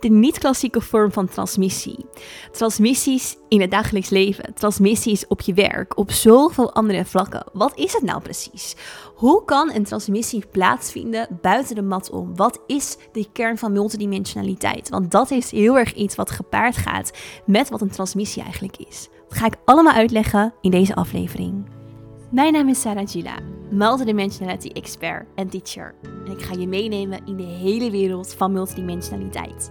de niet-klassieke vorm van transmissie. Transmissies in het dagelijks leven, transmissies op je werk, op zoveel andere vlakken. Wat is het nou precies? Hoe kan een transmissie plaatsvinden buiten de mat om? Wat is de kern van multidimensionaliteit? Want dat is heel erg iets wat gepaard gaat met wat een transmissie eigenlijk is. Dat ga ik allemaal uitleggen in deze aflevering. Mijn naam is Sarah Gila, multidimensionality expert en teacher. En ik ga je meenemen in de hele wereld van multidimensionaliteit.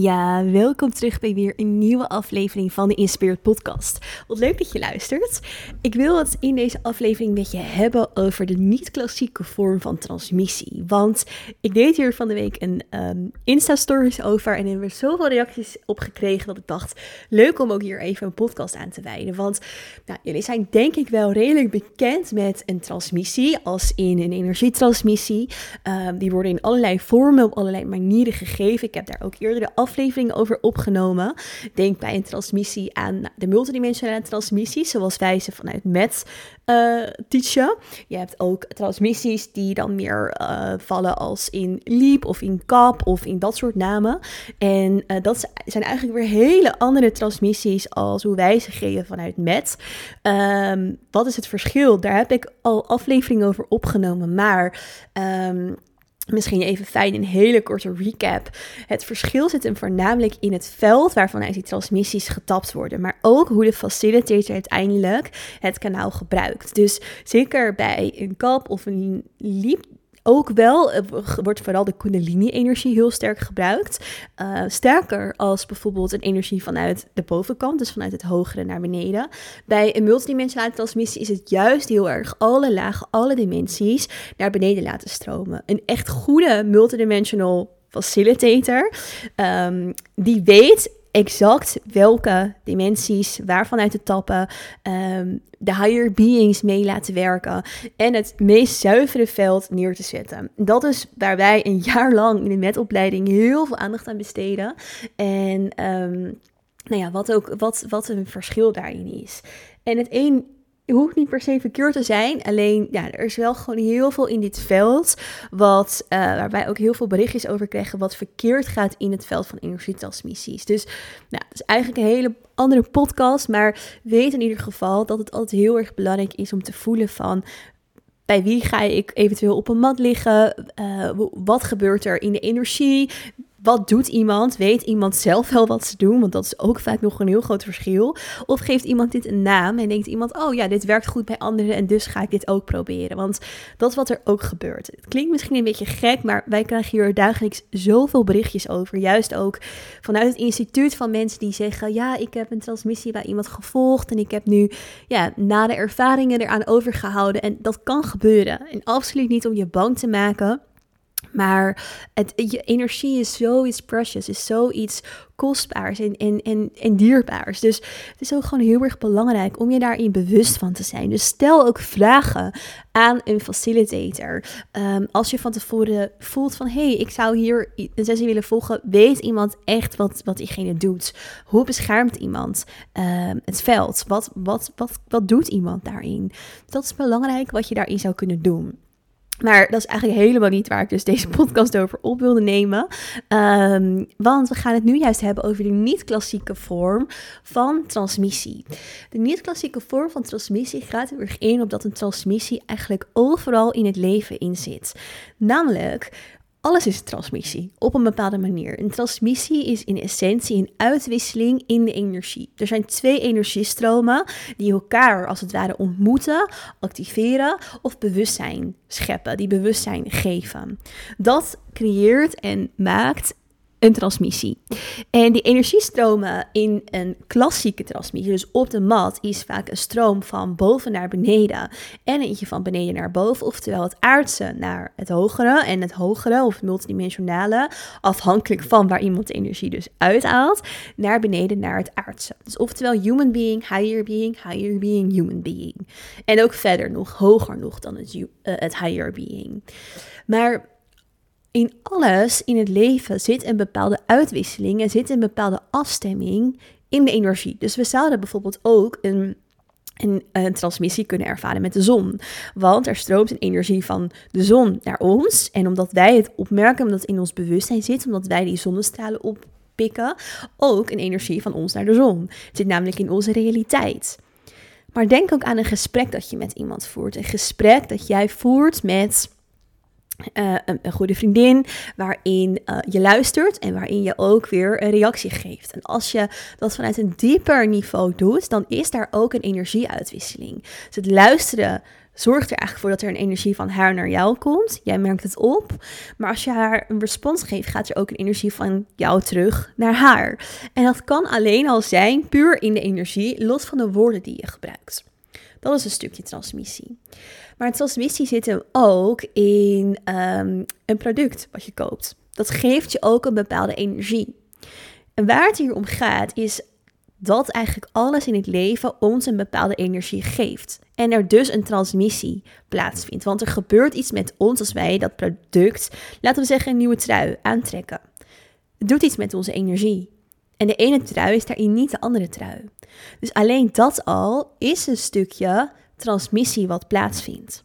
Ja, welkom terug bij weer een nieuwe aflevering van de Inspired Podcast. Wat leuk dat je luistert. Ik wil het in deze aflevering met je hebben over de niet-klassieke vorm van transmissie. Want ik deed hier van de week een um, Insta-stories over en hebben zoveel reacties op gekregen dat ik dacht, leuk om ook hier even een podcast aan te wijden. Want nou, jullie zijn denk ik wel redelijk bekend met een transmissie, als in een energietransmissie. Um, die worden in allerlei vormen, op allerlei manieren gegeven. Ik heb daar ook eerder de afleveringen over opgenomen. Denk bij een transmissie aan de multidimensionale transmissies, zoals wij ze vanuit MET uh, teachen. Je hebt ook transmissies die dan meer uh, vallen als in Leap of in CAP of in dat soort namen. En uh, dat zijn eigenlijk weer hele andere transmissies als hoe wij ze geven vanuit MET. Um, wat is het verschil? Daar heb ik al afleveringen over opgenomen, maar... Um, Misschien even fijn een hele korte recap. Het verschil zit hem voornamelijk in het veld waarvanuit die transmissies getapt worden, maar ook hoe de facilitator uiteindelijk het kanaal gebruikt. Dus zeker bij een kap of een liep ook wel eh, wordt vooral de Kundalini-energie heel sterk gebruikt. Uh, sterker als bijvoorbeeld een energie vanuit de bovenkant, dus vanuit het hogere naar beneden. Bij een multidimensionale transmissie is het juist heel erg alle lagen, alle dimensies naar beneden laten stromen. Een echt goede multidimensional facilitator, um, die weet exact welke dimensies, waarvan uit te tappen, um, de higher beings mee laten werken en het meest zuivere veld neer te zetten. Dat is waar wij een jaar lang in de metopleiding heel veel aandacht aan besteden. En um, nou ja, wat ook wat, wat een verschil daarin is. En het een het hoeft niet per se verkeerd te zijn. Alleen, ja, er is wel gewoon heel veel in dit veld. Wat, uh, waarbij ook heel veel berichtjes over krijgen. Wat verkeerd gaat in het veld van energietransmissies. Dus, nou, het is eigenlijk een hele andere podcast. Maar weet in ieder geval dat het altijd heel erg belangrijk is om te voelen van bij wie ga ik eventueel op een mat liggen? Uh, wat gebeurt er in de energie? Wat doet iemand? Weet iemand zelf wel wat ze doen? Want dat is ook vaak nog een heel groot verschil. Of geeft iemand dit een naam en denkt iemand: oh ja, dit werkt goed bij anderen en dus ga ik dit ook proberen. Want dat is wat er ook gebeurt. Het klinkt misschien een beetje gek, maar wij krijgen hier dagelijks zoveel berichtjes over. Juist ook vanuit het instituut van mensen die zeggen: ja, ik heb een transmissie bij iemand gevolgd en ik heb nu ja, na de ervaringen eraan overgehouden. En dat kan gebeuren. En absoluut niet om je bang te maken. Maar het, je energie is zoiets precious, is zoiets kostbaars en, en, en, en dierbaars. Dus het is ook gewoon heel erg belangrijk om je daarin bewust van te zijn. Dus stel ook vragen aan een facilitator. Um, als je van tevoren voelt van, hé, hey, ik zou hier een sessie willen volgen, weet iemand echt wat, wat diegene doet? Hoe beschermt iemand um, het veld? Wat, wat, wat, wat doet iemand daarin? Dat is belangrijk wat je daarin zou kunnen doen. Maar dat is eigenlijk helemaal niet waar ik dus deze podcast over op wilde nemen. Um, want we gaan het nu juist hebben over de niet-klassieke vorm van transmissie. De niet-klassieke vorm van transmissie gaat er weer in op dat een transmissie eigenlijk overal in het leven in zit. Namelijk alles is transmissie op een bepaalde manier. Een transmissie is in essentie een uitwisseling in de energie. Er zijn twee energiestromen die elkaar als het ware ontmoeten, activeren of bewustzijn scheppen, die bewustzijn geven. Dat creëert en maakt een transmissie. En die energiestromen in een klassieke transmissie, dus op de mat, is vaak een stroom van boven naar beneden en eentje van beneden naar boven. Oftewel het aardse naar het hogere en het hogere of het multidimensionale, afhankelijk van waar iemand de energie dus uithaalt, naar beneden naar het aardse. Dus oftewel human being, higher being, higher being, human being. En ook verder nog, hoger nog dan het, uh, het higher being. Maar in alles in het leven zit een bepaalde uitwisseling en zit een bepaalde afstemming in de energie. Dus we zouden bijvoorbeeld ook een, een, een, transmissie kunnen ervaren met de zon. Want er stroomt een energie van de zon naar ons. En omdat wij het opmerken, omdat het in ons bewustzijn zit, omdat wij die zonnestralen oppikken, ook een energie van ons naar de zon. Het zit namelijk in onze realiteit. Maar denk ook aan een gesprek dat je met iemand voert. Een gesprek dat jij voert met uh, een, goede vriendin, waarin uh, je luistert en waarin je ook weer een reactie geeft. En als je dat vanuit een dieper niveau doet, dan is daar ook een energieuitwisseling. Dus het luisteren zorgt er eigenlijk voor dat er een energie van haar naar jou komt. Jij merkt het op. Maar als je haar een respons geeft, gaat er ook een energie van jou terug naar haar. En dat kan alleen al zijn puur in de energie, los van de woorden die je gebruikt. Dat is een stukje transmissie. Maar transmissie zit hem ook in ehm, een product wat je koopt. Dat geeft je ook een bepaalde energie. En waar het hier om gaat, is dat eigenlijk alles in het leven ons een bepaalde energie geeft. En er dus een transmissie plaatsvindt. Want er gebeurt iets met ons als wij dat product, laten we zeggen, een nieuwe trui aantrekken. Het doet iets met onze energie. En de ene trui is daarin niet de andere trui. Dus alleen dat al is een stukje transmissie wat plaatsvindt.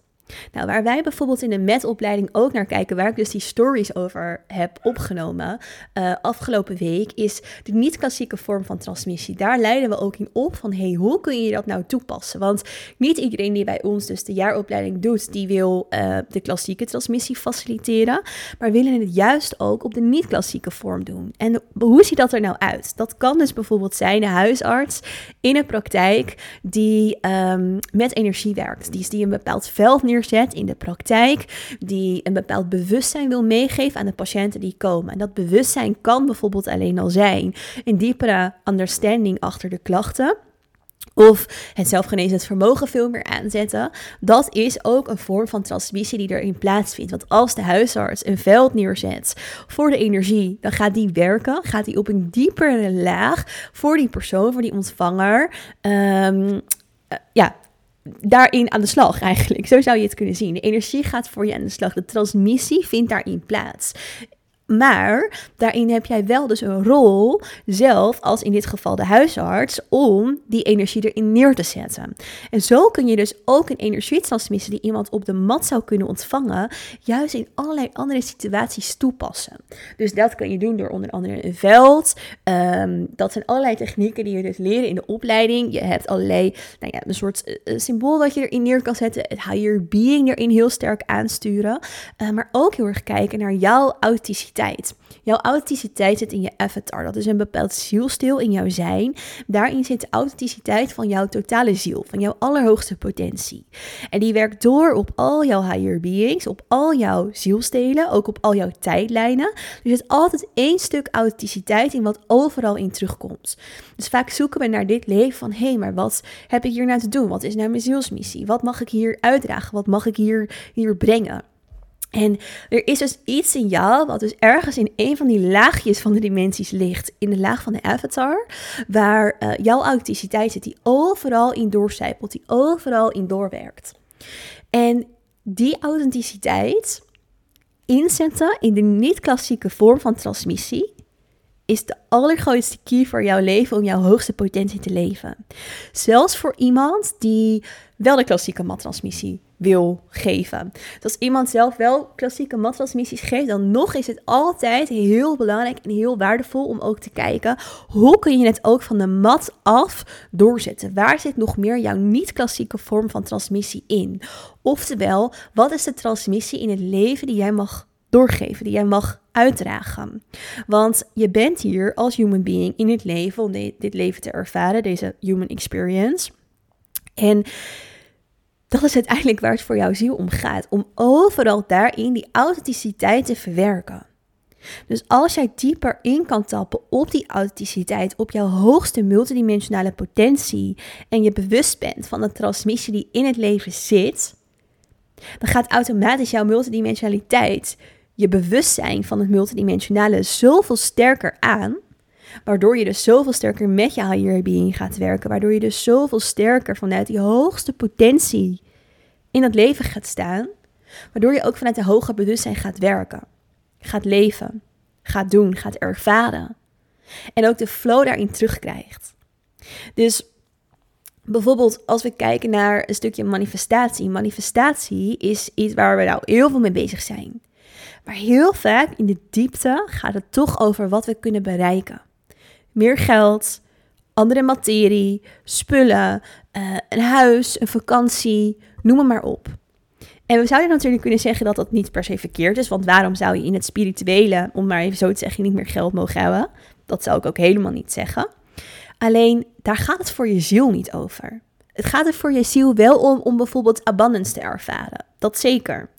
Nou, waar wij bijvoorbeeld in de MET-opleiding ook naar kijken, waar ik dus die stories over heb opgenomen uh, afgelopen week, is de niet-klassieke vorm van transmissie. Daar leiden we ook in op van, hey, hoe kun je dat nou toepassen? Want niet iedereen die bij ons dus de jaaropleiding doet, die wil uh, de klassieke transmissie faciliteren, maar willen het juist ook op de niet-klassieke vorm doen. En hoe ziet dat er nou uit? Dat kan dus bijvoorbeeld zijn de huisarts in een praktijk die um, met energie werkt, die, die een bepaald veld neer neerzet in de praktijk, die een bepaald bewustzijn wil meegeven aan de patiënten die komen. En dat bewustzijn kan bijvoorbeeld alleen al zijn een diepere understanding achter de klachten. Of het zelfgenezend vermogen veel meer aanzetten. Dat is ook een vorm van transmissie die erin plaatsvindt. Want als de huisarts een veld neerzet voor de energie, dan gaat die werken. Gaat die op een diepere laag voor die persoon, voor die ontvanger. Um, ja, daarin aan de slag eigenlijk. Zo zou je het kunnen zien. De energie gaat voor je aan de slag. De transmissie vindt daarin plaats. Maar daarin heb jij wel dus een rol zelf, als in dit geval de huisarts, om die energie erin neer te zetten. En zo kun je dus ook een energietransmissie die iemand op de mat zou kunnen ontvangen, juist in allerlei andere situaties toepassen. Dus dat kun je doen door onder andere een veld. Um, dat zijn allerlei technieken die je dus leren in de opleiding. Je hebt allerlei, nou ja, een soort uh, symbool dat je erin neer kan zetten. Het higher being erin heel sterk aansturen. Uh, maar ook heel erg kijken naar jouw authenticiteit Jouw authenticiteit zit in je avatar. Dat is een bepaald zielstil in jouw zijn. Daarin zit de authenticiteit van jouw totale ziel, van jouw allerhoogste potentie. En die werkt door op al jouw higher beings, op al jouw zielstelen, ook op al jouw tijdlijnen. Dus er zit altijd één stuk authenticiteit in wat overal in terugkomt. Dus vaak zoeken we naar dit leven van, hé, hey, maar wat heb ik hier nou te doen? Wat is nou mijn zielsmissie? Wat mag ik hier uitdragen? Wat mag ik hier, hier brengen? En er is dus iets in jou wat dus ergens in een van die laagjes van de dimensies ligt, in de laag van de avatar, waar uh, jouw authenticiteit zit, die overal in doorcijpelt, die overal in doorwerkt. En die authenticiteit inzetten in de niet-klassieke vorm van transmissie is de allergrootste key voor jouw leven om jouw hoogste potentie te leven. Zelfs voor iemand die wel de klassieke mattransmissie wil geven. Dus als iemand zelf wel klassieke mattransmissies geeft, dan nog is het altijd heel belangrijk en heel waardevol om ook te kijken hoe kun je het ook van de mat af doorzetten. Waar zit nog meer jouw niet-klassieke vorm van transmissie in? Oftewel, wat is de transmissie in het leven die jij mag doorgeven, die jij mag uitdragen. Want je bent hier als human being in het leven om dit leven te ervaren, deze human experience. En dat is uiteindelijk waar het voor jouw ziel om gaat. Om overal daarin die authenticiteit te verwerken. Dus als jij dieper in kan tappen op die authenticiteit, op jouw hoogste multidimensionale potentie en je bewust bent van de transmissie die in het leven zit, dan gaat automatisch jouw multidimensionaliteit, je bewustzijn van het multidimensionale zoveel sterker aan, waardoor je dus zoveel sterker met je higher being gaat werken, waardoor je dus zoveel sterker vanuit die hoogste potentie in het leven gaat staan, waardoor je ook vanuit de hoger bewustzijn gaat werken gaat leven, gaat doen, gaat ervaren. En ook de flow daarin terugkrijgt. Dus bijvoorbeeld als we kijken naar een stukje manifestatie. Manifestatie is iets waar we nou heel veel mee bezig zijn. Maar heel vaak in de diepte gaat het toch over wat we kunnen bereiken. Meer geld, andere materie, spullen, uh, een huis, een vakantie, noem maar op. En we zouden natuurlijk kunnen zeggen dat dat niet per se verkeerd is. Want waarom zou je in het spirituele, om maar even zo te zeggen, niet meer geld mogen hebben? Dat zou ik ook helemaal niet zeggen. Alleen daar gaat het voor je ziel niet over. Het gaat er voor je ziel wel om om bijvoorbeeld abundance te ervaren. Dat zeker.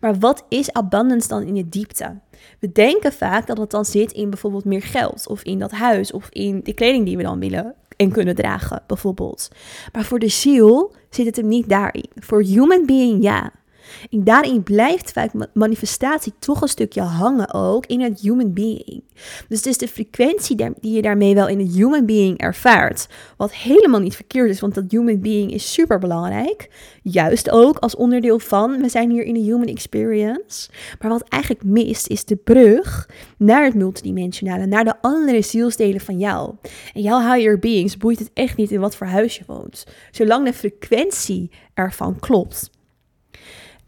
Maar wat is abundance dan in de diepte? We denken vaak dat het dan zit in bijvoorbeeld meer geld, of in dat huis, of in de kleding die we dan willen en kunnen dragen, bijvoorbeeld. Maar voor de ziel zit het hem niet daarin. Voor human being ja. En daarin blijft vaak manifestatie toch een stukje hangen ook in het human being. Dus het is de frequentie die je daarmee wel in het human being ervaart. Wat helemaal niet verkeerd is, want dat human being is super belangrijk. Juist ook als onderdeel van, we zijn hier in de human experience. Maar wat eigenlijk mist is de brug naar het multidimensionale, naar de andere zielsdelen van jou. En jouw higher beings boeit het echt niet in wat voor huis je woont. Zolang de frequentie ervan klopt.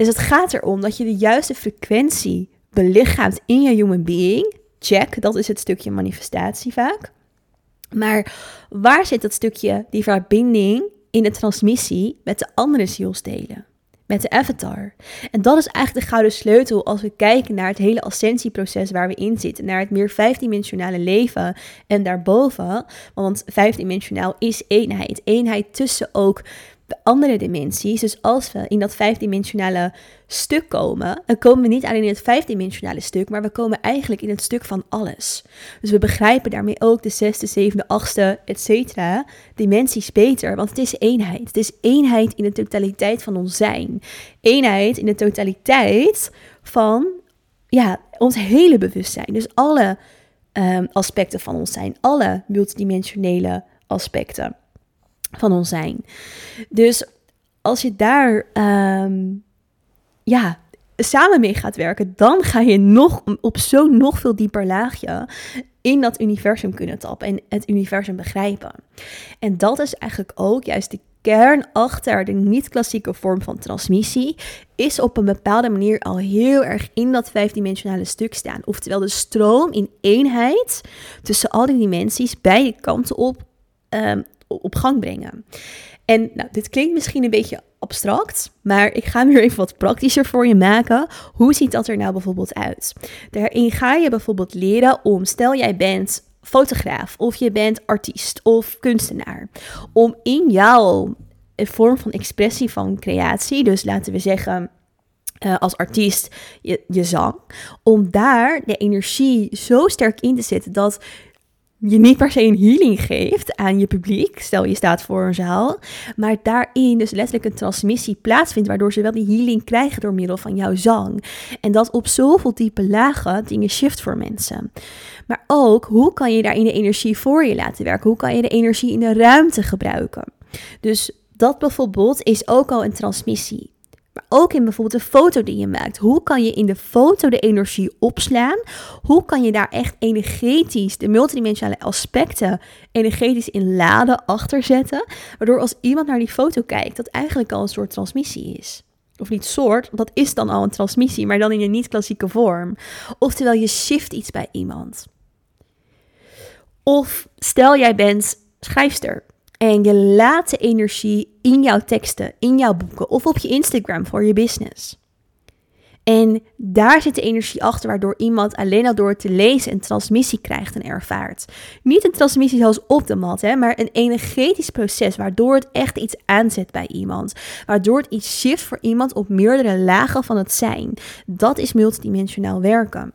Dus het gaat erom dat je de juiste frequentie belichaamt in je human being. Check, dat is het stukje manifestatie vaak. Maar waar zit dat stukje, die verbinding in de transmissie met de andere zielsdelen? Met de avatar. En dat is eigenlijk de gouden sleutel als we kijken naar het hele ascensieproces waar we in zitten. Naar het meer vijfdimensionale leven en daarboven. Want vijfdimensionaal is eenheid. Eenheid tussen ook andere dimensies. Dus als we in dat vijfdimensionale stuk komen, dan komen we niet alleen in het vijfdimensionale stuk, maar we komen eigenlijk in het stuk van alles. Dus we begrijpen daarmee ook de zesde, zevende, achtste, et cetera, dimensies beter, want het is eenheid. Het is eenheid in de totaliteit van ons zijn. Eenheid in de totaliteit van ja, ons hele bewustzijn. Dus alle um, aspecten van ons zijn, alle multidimensionele aspecten van ons zijn. Dus als je daar ehm, ja, samen mee gaat werken, dan ga je nog op zo'n nog veel dieper laagje in dat universum kunnen tappen en het universum begrijpen. En dat is eigenlijk ook juist de kern achter de niet-klassieke vorm van transmissie, is op een bepaalde manier al heel erg in dat vijfdimensionale stuk staan. Oftewel de stroom in eenheid tussen al die dimensies, beide kanten op, um, op gang brengen. En nou, dit klinkt misschien een beetje abstract, maar ik ga hem weer even wat praktischer voor je maken. Hoe ziet dat er nou bijvoorbeeld uit? Daarin ga je bijvoorbeeld leren om, stel jij bent fotograaf of je bent artiest of kunstenaar, om in jouw vorm van expressie van creatie, dus laten we zeggen uh, als artiest je, je zang, om daar de energie zo sterk in te zetten dat je niet per se een healing geeft aan je publiek. Stel je staat voor een zaal. Maar daarin dus letterlijk een transmissie plaatsvindt. Waardoor ze wel die healing krijgen door middel van jouw zang. En dat op zoveel diepe lagen dingen shift voor mensen. Maar ook hoe kan je daarin de energie voor je laten werken? Hoe kan je de energie in de ruimte gebruiken? Dus dat bijvoorbeeld is ook al een transmissie. Maar ook in bijvoorbeeld de foto die je maakt. Hoe kan je in de foto de energie opslaan? Hoe kan je daar echt energetisch de multidimensionale aspecten energetisch in laden achterzetten? Waardoor als iemand naar die foto kijkt, dat eigenlijk al een soort transmissie is. Of niet soort, dat is dan al een transmissie, maar dan in een niet-klassieke vorm. Oftewel, je shift iets bij iemand. Of stel jij bent schrijfster en je laat de energie in jouw teksten, in jouw boeken of op je Instagram voor je business. En daar zit de energie achter, waardoor iemand alleen al door te lezen een transmissie krijgt en ervaart. Niet een transmissie zoals op de mat, hè, maar een energetisch proces, waardoor het echt iets aanzet bij iemand. Waardoor het iets shift voor iemand op meerdere lagen van het zijn. Dat is multidimensionaal werken.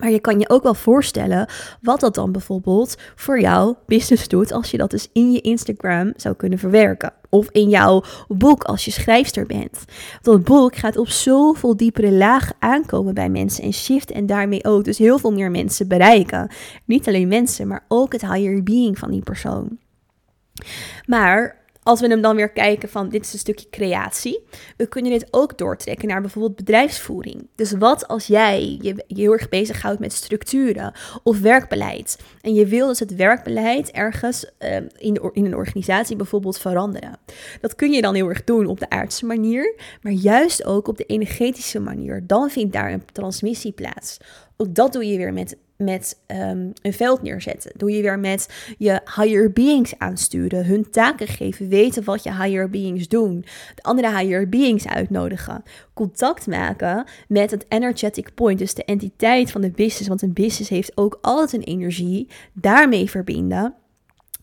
Maar je kan je ook wel voorstellen wat dat dan bijvoorbeeld voor jouw business doet als je dat dus in je Instagram zou kunnen verwerken. Of in jouw boek als je schrijfster bent. Dat boek gaat op zoveel diepere laag aankomen bij mensen en shift en daarmee ook dus heel veel meer mensen bereiken. Niet alleen mensen, maar ook het higher being van die persoon. Maar als we hem dan weer kijken van dit is een stukje creatie, we kunnen dit ook doortrekken naar bijvoorbeeld bedrijfsvoering. Dus wat als jij je, heel erg bezighoudt met structuren of werkbeleid en je wil dus het werkbeleid ergens uh, in, in een organisatie bijvoorbeeld veranderen. Dat kun je dan heel erg doen op de aardse manier, maar juist ook op de energetische manier. Dan vindt daar een transmissie plaats. Ook dat doe je weer met met um, een veld neerzetten. Doe je weer met je higher beings aansturen, hun taken geven, weten wat je higher beings doen, de andere higher beings uitnodigen, contact maken met het energetic point, dus de entiteit van de business, want een business heeft ook altijd een energie, daarmee verbinden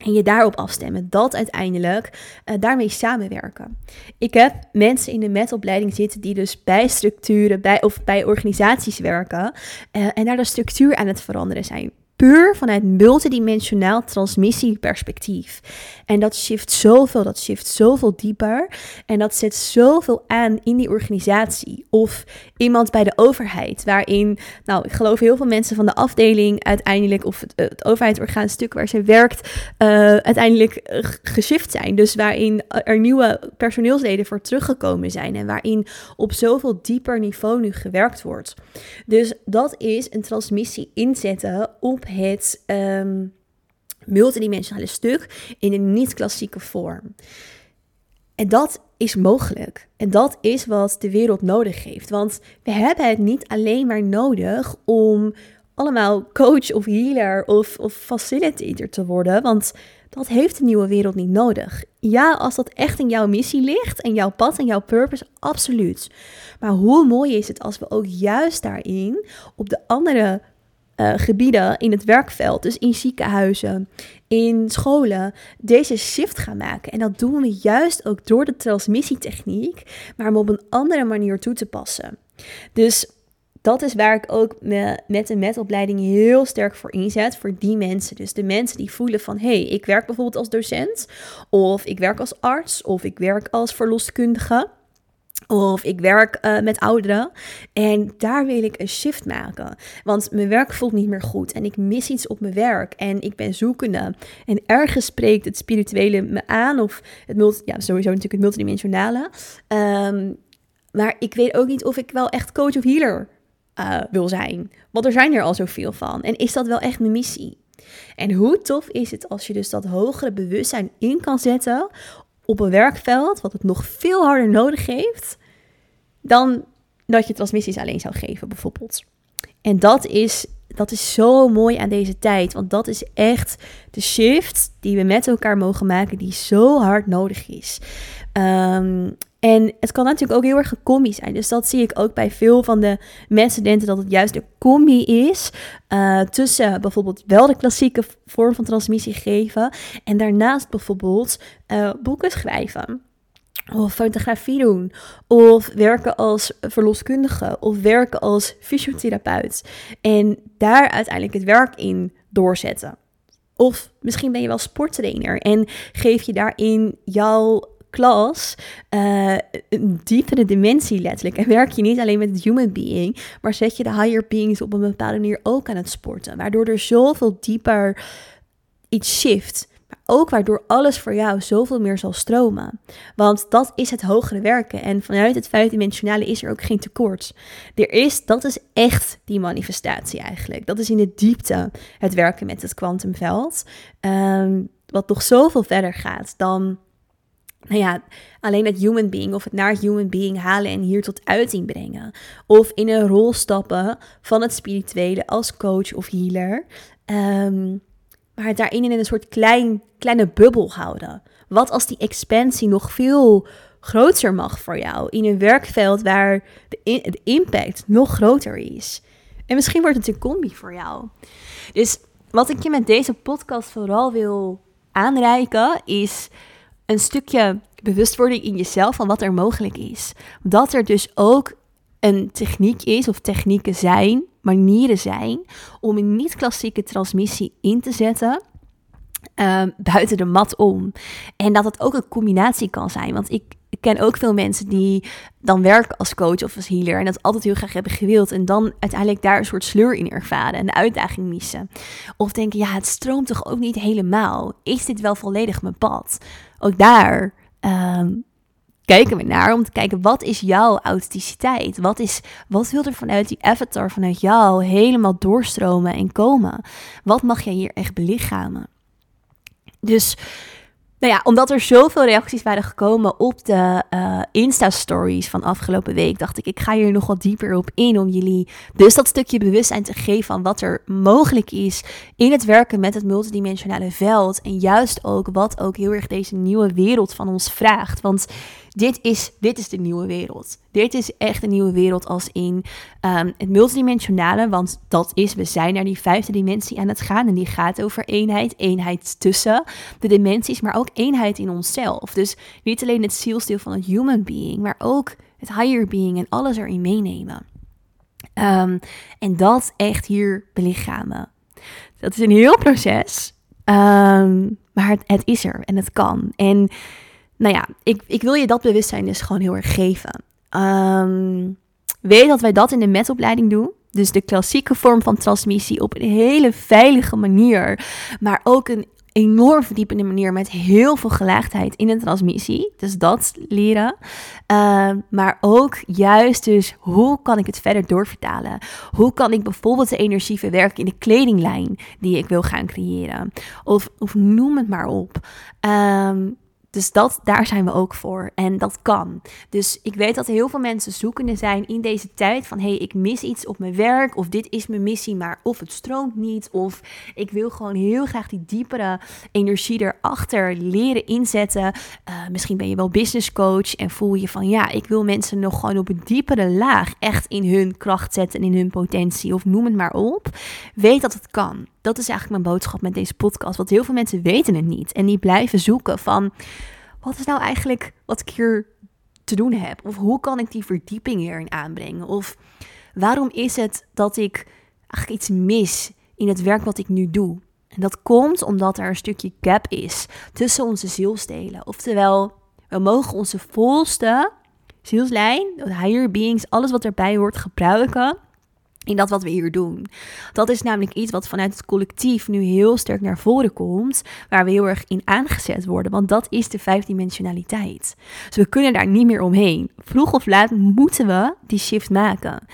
en je daarop afstemmen. Dat uiteindelijk uh, daarmee samenwerken. Ik heb mensen in de metopleiding zitten die dus bij structuren bij, of bij organisaties werken. Uh, en daar de structuur aan het veranderen zijn puur vanuit multidimensionaal transmissieperspectief. En dat shift zoveel, dat shift zoveel dieper. En dat zet zoveel aan in die organisatie. Of iemand bij de overheid, waarin, nou, ik geloof heel veel mensen van de afdeling uiteindelijk, of het, het overheidsorgaan stuk waar ze werkt, uh, uiteindelijk uh, geshift zijn. Dus waarin er nieuwe personeelsleden voor teruggekomen zijn. En waarin op zoveel dieper niveau nu gewerkt wordt. Dus dat is een transmissie inzetten op het um, multidimensionale stuk in een niet-klassieke vorm. En dat is mogelijk. En dat is wat de wereld nodig heeft. Want we hebben het niet alleen maar nodig om allemaal coach of healer of, of facilitator te worden. Want dat heeft de nieuwe wereld niet nodig. Ja, als dat echt in jouw missie ligt en jouw pad en jouw purpose, absoluut. Maar hoe mooi is het als we ook juist daarin op de andere uh, gebieden in het werkveld, dus in ziekenhuizen, in scholen, deze shift gaan maken. En dat doen we juist ook door de transmissietechniek, maar om op een andere manier toe te passen. Dus dat is waar ik ook met de metopleiding heel sterk voor inzet. Voor die mensen. Dus de mensen die voelen van... hé, hey, ik werk bijvoorbeeld als docent. Of ik werk als arts. Of ik werk als verloskundige. Of ik werk uh, met ouderen en daar wil ik een shift maken. Want mijn werk voelt niet meer goed en ik mis iets op mijn werk en ik ben zoekende. En ergens spreekt het spirituele me aan of het ja, sowieso natuurlijk het multidimensionale. Um, maar ik weet ook niet of ik wel echt coach of healer uh, wil zijn. Want er zijn er al zoveel van. En is dat wel echt mijn missie? En hoe tof is het als je dus dat hogere bewustzijn in kan zetten op een werkveld, wat het nog veel harder nodig heeft dan dat je transmissies alleen zou geven, bijvoorbeeld. En dat is, dat is zo mooi aan deze tijd, want dat is echt de shift die we met elkaar mogen maken, die zo hard nodig is. Um, en het kan natuurlijk ook heel erg een combi zijn. Dus dat zie ik ook bij veel van de mensen dat het juist de combi is uh, tussen bijvoorbeeld wel de klassieke vorm van transmissie geven en daarnaast bijvoorbeeld uh, boeken schrijven. Of fotografie doen. Of werken als verloskundige. Of werken als fysiotherapeut. En daar uiteindelijk het werk in doorzetten. Of misschien ben je wel sporttrainer en geef je daarin jouw klas uh, een diepere dimensie letterlijk. En werk je niet alleen met het human being, maar zet je de higher beings op een bepaalde manier ook aan het sporten. Waardoor er zoveel dieper iets shift. Maar ook waardoor alles voor jou zoveel meer zal stromen. Want dat is het hogere werken. En vanuit het vijfdimensionale is er ook geen tekort. Er is, dat is echt die manifestatie eigenlijk. Dat is in de diepte het werken met het kwantumveld. Um, wat nog zoveel verder gaat dan nou ja, alleen het human being of het naar human being halen en hier tot uiting brengen. Of in een rol stappen van het spirituele als coach of healer. Um, maar het daarin in een soort klein, kleine bubbel houden. Wat als die expansie nog veel groter mag voor jou in een werkveld waar de, de impact nog groter is? En misschien wordt het een combi voor jou. Dus wat ik je met deze podcast vooral wil aanreiken is een stukje bewustwording in jezelf van wat er mogelijk is. Dat er dus ook een techniek is of technieken zijn, manieren zijn om een niet-klassieke transmissie in te zetten. Ehm, buiten de mat om. En dat het ook een combinatie kan zijn. Want ik, ik ken ook veel mensen die dan werken als coach of als healer en dat altijd heel graag hebben gewild en dan uiteindelijk daar een soort sleur in ervaren en de uitdaging missen. Of denken, ja, het stroomt toch ook niet helemaal. Is dit wel volledig mijn pad? Ook daar ehm, kijken we naar om te kijken wat is jouw authenticiteit? Wat, is, wat wil er vanuit die avatar, vanuit jou helemaal doorstromen en komen? Wat mag jij hier echt belichamen? Dus nou ja, omdat er zoveel reacties waren gekomen op de uh, Insta-stories van afgelopen week, dacht ik, ik ga hier nog wat dieper op in om jullie dus dat stukje bewustzijn te geven van wat er mogelijk is in het werken met het multidimensionale veld. En juist ook wat ook heel erg deze nieuwe wereld van ons vraagt. Want dit is, dit is de nieuwe wereld. Dit is echt een nieuwe wereld als in um, het multidimensionale. Want dat is, we zijn naar die vijfde dimensie aan het gaan. En die gaat over eenheid. Eenheid tussen de dimensies, maar ook eenheid in onszelf. Dus niet alleen het zielsdeel van het human being, maar ook het higher being en alles erin meenemen. Um, en dat echt hier belichamen. Dat is een heel proces. Um, maar het, is er en het kan. En nou ja, ik, ik wil je dat bewustzijn dus gewoon heel erg geven. Um, weet dat wij dat in de metopleiding doen. Dus de klassieke vorm van transmissie op een hele veilige manier. Maar ook een enorm verdiepende manier met heel veel gelaagdheid in de transmissie. Dus dat leren. Uh, maar ook juist dus hoe kan ik het verder doorvertalen? Hoe kan ik bijvoorbeeld de energie verwerken in de kledinglijn die ik wil gaan creëren? Of, of noem het maar op. Um, dus dat, daar zijn we ook voor. En dat kan. Dus ik weet dat heel veel mensen zoekende zijn in deze tijd van... hé, hey, ik mis iets op mijn werk of dit is mijn missie, maar of het stroomt niet... of ik wil gewoon heel graag die diepere energie erachter leren inzetten. Uh, misschien ben je wel business coach en voel je van... ja, ik wil mensen nog gewoon op een diepere laag echt in hun kracht zetten en in hun potentie... of noem het maar op. Weet dat het kan. Dat is eigenlijk mijn boodschap met deze podcast. Want heel veel mensen weten het niet. En die blijven zoeken van wat is nou eigenlijk wat ik hier te doen heb? Of hoe kan ik die verdieping hierin aanbrengen? Of waarom is het dat ik eigenlijk iets mis in het werk wat ik nu doe? En dat komt omdat er een stukje gap is tussen onze zielsdelen. Oftewel, we mogen onze volste zielslijn, higher beings, alles wat erbij hoort gebruiken in dat wat we hier doen. Dat is namelijk iets wat vanuit het collectief nu heel sterk naar voren komt, waar we heel erg in aangezet worden, want dat is de vijfdimensionaliteit. Dus we kunnen daar niet meer omheen. Vroeg of laat moeten we die shift maken.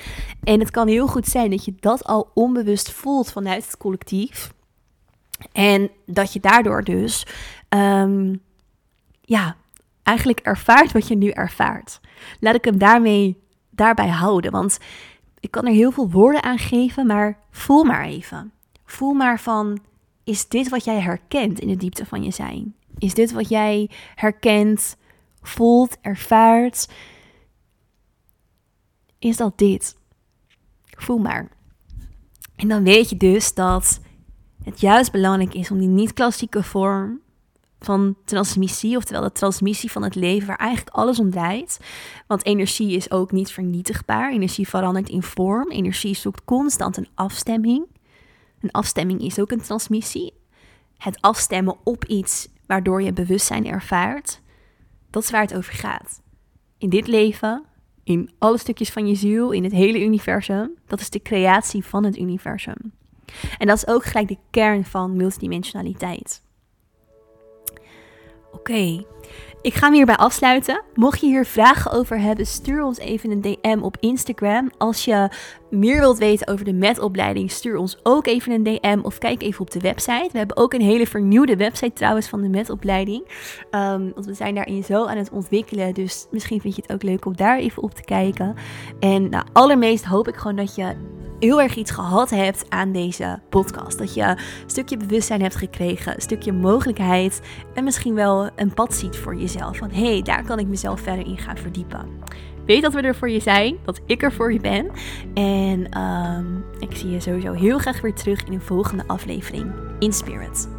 En het kan heel goed zijn dat je dat al onbewust voelt vanuit het collectief. En dat je daardoor dus, um, ja, eigenlijk ervaart wat je nu ervaart. Laat ik hem daarmee daarbij houden, want ik kan er heel veel woorden aan geven, maar voel maar even. Voel maar van, is dit wat jij herkent in de diepte van je zijn? Is dit wat jij herkent, voelt, ervaart? Is dat dit? Voel maar. En dan weet je dus dat het juist belangrijk is om die niet-klassieke vorm van transmissie, oftewel de transmissie van het leven, waar eigenlijk alles om draait. Want energie is ook niet vernietigbaar. Energie verandert in vorm. Energie zoekt constant een afstemming. Een afstemming is ook een transmissie. Het afstemmen op iets waardoor je bewustzijn ervaart. Dat is waar het over gaat. In dit leven, in alle stukjes van je ziel, in het hele universum. Dat is de creatie van het universum. En dat is ook gelijk de kern van multidimensionaliteit. Oké, ik ga hem hierbij afsluiten. Mocht je hier vragen over hebben, stuur ons even een DM op Instagram. Als je meer wilt weten over de MET-opleiding, stuur ons ook even een DM of kijk even op de website. We hebben ook een hele vernieuwde website trouwens van de MET-opleiding. Um, want we zijn daarin zo aan het ontwikkelen, dus misschien vind je het ook leuk om daar even op te kijken. En nou, allermeest hoop ik gewoon dat je heel erg iets gehad hebt aan deze podcast. Dat je een stukje bewustzijn hebt gekregen, een stukje mogelijkheid en misschien wel een pad ziet voor jezelf. Van hé, hey, daar kan ik mezelf verder in gaan verdiepen. Weet dat we er voor je zijn, dat ik er voor je ben. En um, ik zie je sowieso heel graag weer terug in een volgende aflevering in Spirit.